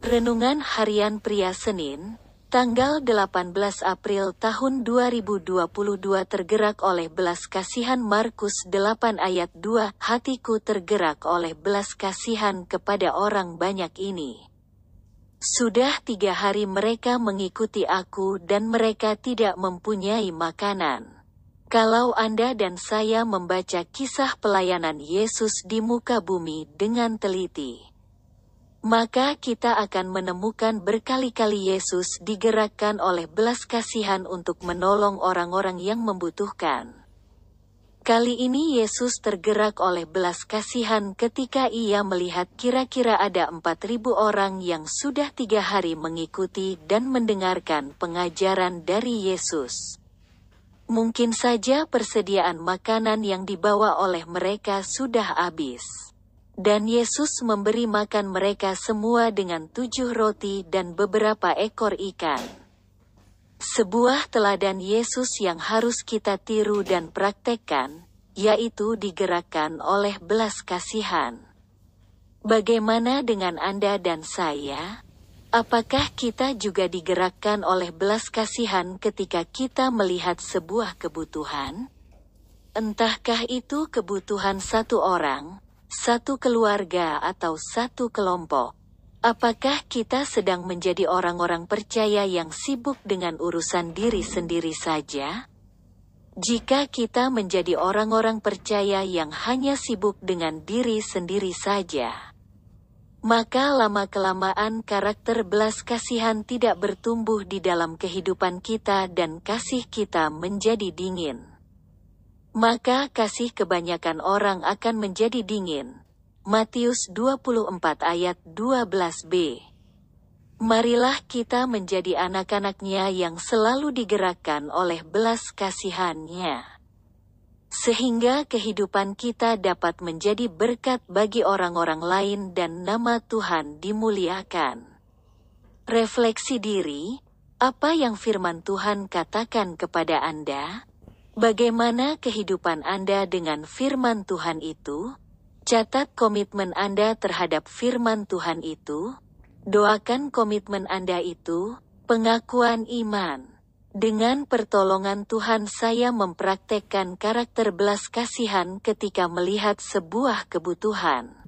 Renungan Harian Pria Senin, tanggal 18 April tahun 2022 tergerak oleh belas kasihan Markus 8 ayat 2 Hatiku tergerak oleh belas kasihan kepada orang banyak ini. Sudah tiga hari mereka mengikuti aku dan mereka tidak mempunyai makanan. Kalau Anda dan saya membaca kisah pelayanan Yesus di muka bumi dengan teliti, maka kita akan menemukan berkali-kali Yesus digerakkan oleh belas kasihan untuk menolong orang-orang yang membutuhkan. Kali ini Yesus tergerak oleh belas kasihan ketika ia melihat kira-kira ada 4.000 orang yang sudah tiga hari mengikuti dan mendengarkan pengajaran dari Yesus. Mungkin saja persediaan makanan yang dibawa oleh mereka sudah habis. Dan Yesus memberi makan mereka semua dengan tujuh roti dan beberapa ekor ikan. Sebuah teladan Yesus yang harus kita tiru dan praktekkan, yaitu digerakkan oleh belas kasihan. Bagaimana dengan Anda dan saya? Apakah kita juga digerakkan oleh belas kasihan ketika kita melihat sebuah kebutuhan? Entahkah itu kebutuhan satu orang, satu keluarga atau satu kelompok. Apakah kita sedang menjadi orang-orang percaya yang sibuk dengan urusan diri sendiri saja? Jika kita menjadi orang-orang percaya yang hanya sibuk dengan diri sendiri saja, maka lama-kelamaan karakter belas kasihan tidak bertumbuh di dalam kehidupan kita dan kasih kita menjadi dingin maka kasih kebanyakan orang akan menjadi dingin. Matius 24 ayat 12b Marilah kita menjadi anak-anaknya yang selalu digerakkan oleh belas kasihannya. Sehingga kehidupan kita dapat menjadi berkat bagi orang-orang lain dan nama Tuhan dimuliakan. Refleksi diri, apa yang firman Tuhan katakan kepada Anda? Bagaimana kehidupan Anda dengan firman Tuhan itu? Catat komitmen Anda terhadap firman Tuhan itu. Doakan komitmen Anda itu, pengakuan iman. Dengan pertolongan Tuhan saya mempraktekkan karakter belas kasihan ketika melihat sebuah kebutuhan.